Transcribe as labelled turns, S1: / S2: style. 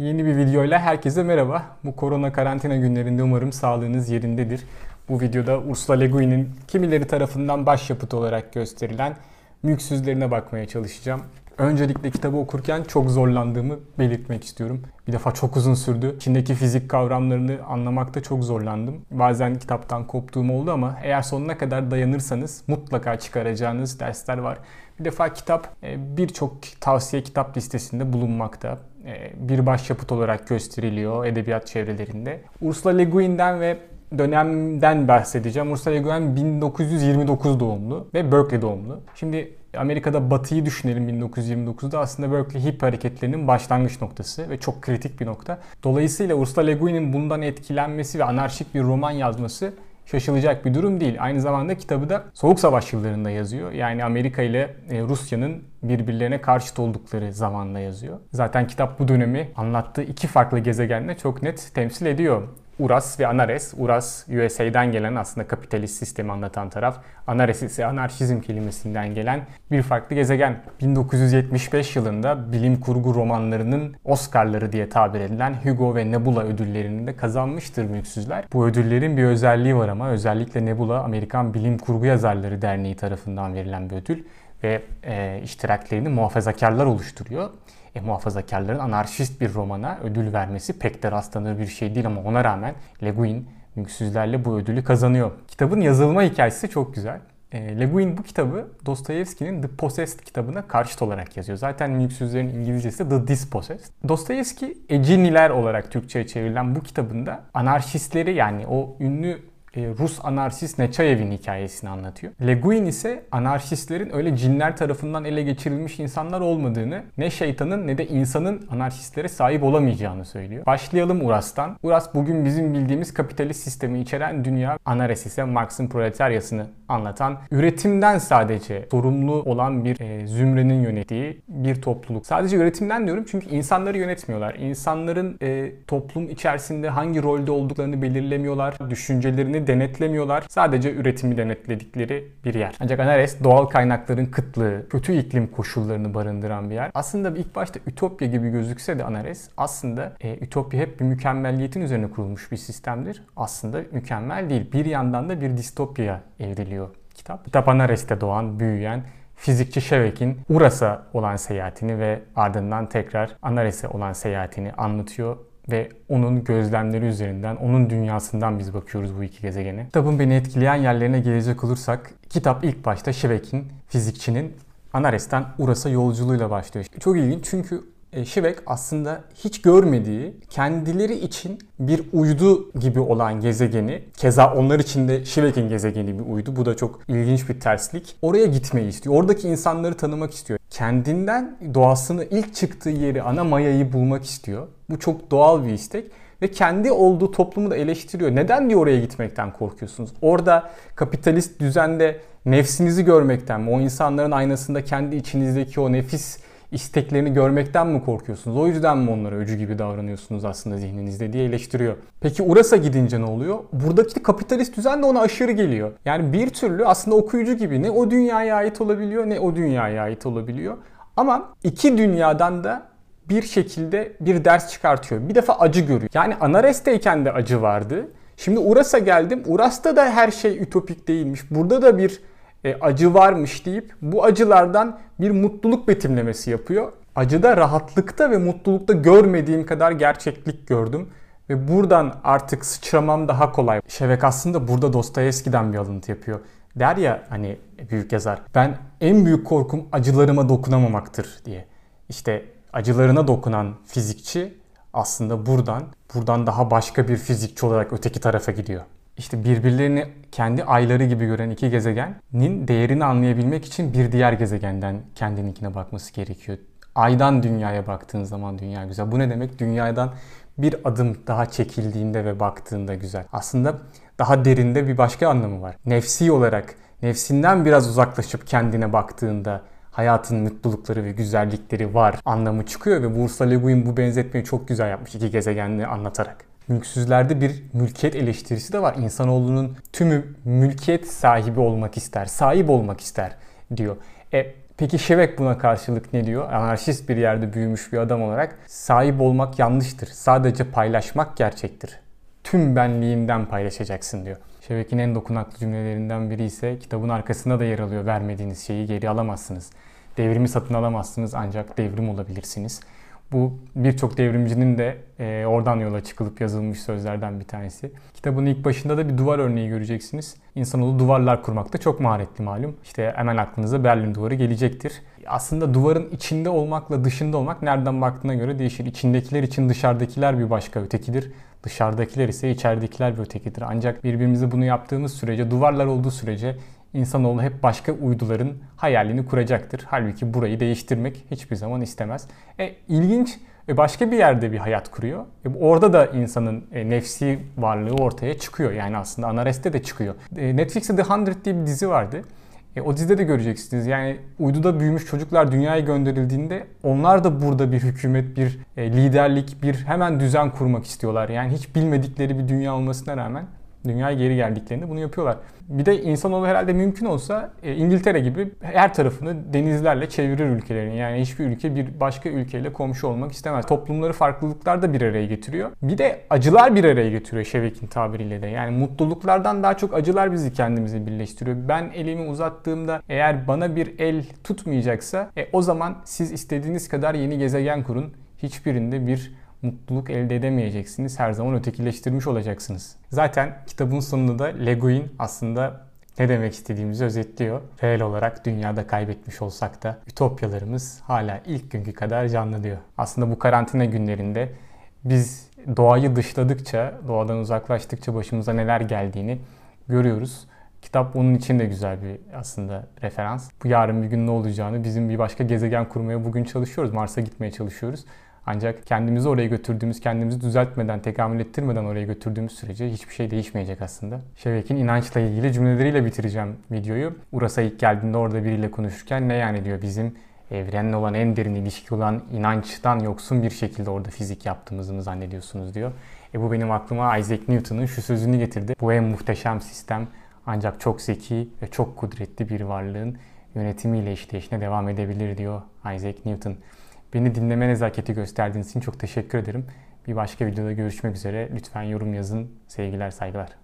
S1: Yeni bir videoyla herkese merhaba. Bu korona karantina günlerinde umarım sağlığınız yerindedir. Bu videoda Ursula Le Guin'in kimileri tarafından başyapıt olarak gösterilen mülksüzlerine bakmaya çalışacağım. Öncelikle kitabı okurken çok zorlandığımı belirtmek istiyorum. Bir defa çok uzun sürdü. İçindeki fizik kavramlarını anlamakta çok zorlandım. Bazen kitaptan koptuğum oldu ama eğer sonuna kadar dayanırsanız mutlaka çıkaracağınız dersler var. Bir defa kitap e, birçok tavsiye kitap listesinde bulunmakta. E, bir başyapıt olarak gösteriliyor edebiyat çevrelerinde. Ursula Le Guin'den ve dönemden bahsedeceğim. Ursula Le Guin 1929 doğumlu ve Berkeley doğumlu. Şimdi Amerika'da Batı'yı düşünelim 1929'da aslında Berkeley hip hareketlerinin başlangıç noktası ve çok kritik bir nokta. Dolayısıyla Ursula Le Guin'in bundan etkilenmesi ve anarşik bir roman yazması şaşılacak bir durum değil. Aynı zamanda kitabı da Soğuk Savaş yıllarında yazıyor. Yani Amerika ile e, Rusya'nın birbirlerine karşıt oldukları zamanla yazıyor. Zaten kitap bu dönemi anlattığı iki farklı gezegenle çok net temsil ediyor. Uras ve Anares. Uras USA'dan gelen aslında kapitalist sistemi anlatan taraf. Anares ise anarşizm kelimesinden gelen bir farklı gezegen. 1975 yılında bilim kurgu romanlarının Oscar'ları diye tabir edilen Hugo ve Nebula ödüllerini de kazanmıştır Mülksüzler. Bu ödüllerin bir özelliği var ama özellikle Nebula Amerikan Bilim Kurgu Yazarları Derneği tarafından verilen bir ödül ve e, iştiraklerini muhafazakarlar oluşturuyor e, muhafazakarların anarşist bir romana ödül vermesi pek de rastlanır bir şey değil ama ona rağmen Le Guin mülksüzlerle bu ödülü kazanıyor. Kitabın yazılma hikayesi çok güzel. E, Le Guin bu kitabı Dostoyevski'nin The Possessed kitabına karşıt olarak yazıyor. Zaten mülksüzlerin İngilizcesi The Dispossessed. Dostoyevski Eciniler olarak Türkçe'ye çevrilen bu kitabında anarşistleri yani o ünlü Rus anarşist Neçayev'in hikayesini anlatıyor. Le Guin ise anarşistlerin öyle cinler tarafından ele geçirilmiş insanlar olmadığını, ne şeytanın ne de insanın anarşistlere sahip olamayacağını söylüyor. Başlayalım Uras'tan. Uras bugün bizim bildiğimiz kapitalist sistemi içeren dünya, Anares ise Marx'ın proletaryasını anlatan, üretimden sadece sorumlu olan bir e, zümrenin yönettiği bir topluluk. Sadece üretimden diyorum çünkü insanları yönetmiyorlar. İnsanların e, toplum içerisinde hangi rolde olduklarını belirlemiyorlar. Düşüncelerini denetlemiyorlar. Sadece üretimi denetledikleri bir yer. Ancak Anares doğal kaynakların kıtlığı, kötü iklim koşullarını barındıran bir yer. Aslında ilk başta ütopya gibi gözükse de Anares aslında e, ütopya hep bir mükemmelliyetin üzerine kurulmuş bir sistemdir. Aslında mükemmel değil. Bir yandan da bir distopya evriliyor kitap. Kitap Anares'te doğan, büyüyen fizikçi Şevek'in Uras'a olan seyahatini ve ardından tekrar Anares'e olan seyahatini anlatıyor ve onun gözlemleri üzerinden, onun dünyasından biz bakıyoruz bu iki gezegene. Kitabın beni etkileyen yerlerine gelecek olursak, kitap ilk başta Şivek'in, fizikçinin Anares'ten Uras'a yolculuğuyla başlıyor. Çok ilginç çünkü Şivek aslında hiç görmediği, kendileri için bir uydu gibi olan gezegeni, keza onlar için de Şivek'in gezegeni bir uydu. Bu da çok ilginç bir terslik. Oraya gitmeyi istiyor. Oradaki insanları tanımak istiyor. Kendinden doğasını ilk çıktığı yeri, ana mayayı bulmak istiyor. Bu çok doğal bir istek ve kendi olduğu toplumu da eleştiriyor. Neden diyor oraya gitmekten korkuyorsunuz? Orada kapitalist düzende nefsinizi görmekten mi? O insanların aynasında kendi içinizdeki o nefis isteklerini görmekten mi korkuyorsunuz? O yüzden mi onlara öcü gibi davranıyorsunuz aslında zihninizde diye eleştiriyor. Peki Uras'a gidince ne oluyor? Buradaki kapitalist düzen de ona aşırı geliyor. Yani bir türlü aslında okuyucu gibi ne o dünyaya ait olabiliyor ne o dünyaya ait olabiliyor. Ama iki dünyadan da bir şekilde bir ders çıkartıyor. Bir defa acı görüyor. Yani Anares'teyken de acı vardı. Şimdi Uras'a geldim. Uras'ta da her şey ütopik değilmiş. Burada da bir e, acı varmış deyip bu acılardan bir mutluluk betimlemesi yapıyor. Acıda rahatlıkta ve mutlulukta görmediğim kadar gerçeklik gördüm. Ve buradan artık sıçramam daha kolay. Şevek aslında burada Dostoyevski'den bir alıntı yapıyor. Der ya hani büyük yazar. Ben en büyük korkum acılarıma dokunamamaktır diye. İşte acılarına dokunan fizikçi aslında buradan buradan daha başka bir fizikçi olarak öteki tarafa gidiyor. İşte birbirlerini kendi ayları gibi gören iki gezegenin değerini anlayabilmek için bir diğer gezegenden kendininkine bakması gerekiyor. Aydan dünyaya baktığın zaman dünya güzel. Bu ne demek? Dünyadan bir adım daha çekildiğinde ve baktığında güzel. Aslında daha derinde bir başka anlamı var. Nefsi olarak nefsinden biraz uzaklaşıp kendine baktığında hayatın mutlulukları ve güzellikleri var anlamı çıkıyor ve Bursa Le Guin bu benzetmeyi çok güzel yapmış iki gezegenini anlatarak mülksüzlerde bir mülkiyet eleştirisi de var. İnsanoğlunun tümü mülkiyet sahibi olmak ister, sahip olmak ister diyor. E, peki Şevek buna karşılık ne diyor? Anarşist bir yerde büyümüş bir adam olarak sahip olmak yanlıştır. Sadece paylaşmak gerçektir. Tüm benliğinden paylaşacaksın diyor. Şevek'in en dokunaklı cümlelerinden biri ise kitabın arkasında da yer alıyor. Vermediğiniz şeyi geri alamazsınız. Devrimi satın alamazsınız ancak devrim olabilirsiniz. Bu birçok devrimcinin de e, oradan yola çıkılıp yazılmış sözlerden bir tanesi. Kitabın ilk başında da bir duvar örneği göreceksiniz. İnsanoğlu duvarlar kurmakta çok maharetli malum. İşte hemen aklınıza Berlin duvarı gelecektir. Aslında duvarın içinde olmakla dışında olmak nereden baktığına göre değişir. İçindekiler için dışarıdakiler bir başka ötekidir. Dışarıdakiler ise içeridekiler bir ötekidir. Ancak birbirimize bunu yaptığımız sürece, duvarlar olduğu sürece insanoğlu hep başka uyduların hayalini kuracaktır. Halbuki burayı değiştirmek hiçbir zaman istemez. E, ilginç e, başka bir yerde bir hayat kuruyor. E, orada da insanın e, nefsi varlığı ortaya çıkıyor. Yani aslında Anares'te de çıkıyor. Netflix'te The Hundred diye bir dizi vardı. E, o dizide de göreceksiniz. Yani uyduda büyümüş çocuklar dünyaya gönderildiğinde onlar da burada bir hükümet, bir e, liderlik, bir hemen düzen kurmak istiyorlar. Yani hiç bilmedikleri bir dünya olmasına rağmen dünyaya geri geldiklerinde bunu yapıyorlar. Bir de insanoğlu herhalde mümkün olsa e, İngiltere gibi her tarafını denizlerle çevirir ülkelerin. Yani hiçbir ülke bir başka ülkeyle komşu olmak istemez. Toplumları farklılıklar da bir araya getiriyor. Bir de acılar bir araya getiriyor Şevek'in tabiriyle de. Yani mutluluklardan daha çok acılar bizi kendimizi birleştiriyor. Ben elimi uzattığımda eğer bana bir el tutmayacaksa e, o zaman siz istediğiniz kadar yeni gezegen kurun. Hiçbirinde bir mutluluk elde edemeyeceksiniz. Her zaman ötekileştirmiş olacaksınız. Zaten kitabın sonunda da Leguin aslında ne demek istediğimizi özetliyor. Reel olarak dünyada kaybetmiş olsak da ütopyalarımız hala ilk günkü kadar canlı diyor. Aslında bu karantina günlerinde biz doğayı dışladıkça, doğadan uzaklaştıkça başımıza neler geldiğini görüyoruz. Kitap onun için de güzel bir aslında referans. Bu yarın bir gün ne olacağını bizim bir başka gezegen kurmaya bugün çalışıyoruz. Mars'a gitmeye çalışıyoruz. Ancak kendimizi oraya götürdüğümüz, kendimizi düzeltmeden, tekamül ettirmeden oraya götürdüğümüz sürece hiçbir şey değişmeyecek aslında. Şevek'in inançla ilgili cümleleriyle bitireceğim videoyu. Uras'a ilk geldiğinde orada biriyle konuşurken ne yani diyor bizim evrenle olan en derin ilişki olan inançtan yoksun bir şekilde orada fizik yaptığımızı mı zannediyorsunuz diyor. E bu benim aklıma Isaac Newton'un şu sözünü getirdi. Bu en muhteşem sistem ancak çok zeki ve çok kudretli bir varlığın yönetimiyle işleyişine devam edebilir diyor Isaac Newton. Beni dinleme nezaketi gösterdiğiniz için çok teşekkür ederim. Bir başka videoda görüşmek üzere. Lütfen yorum yazın. Sevgiler, saygılar.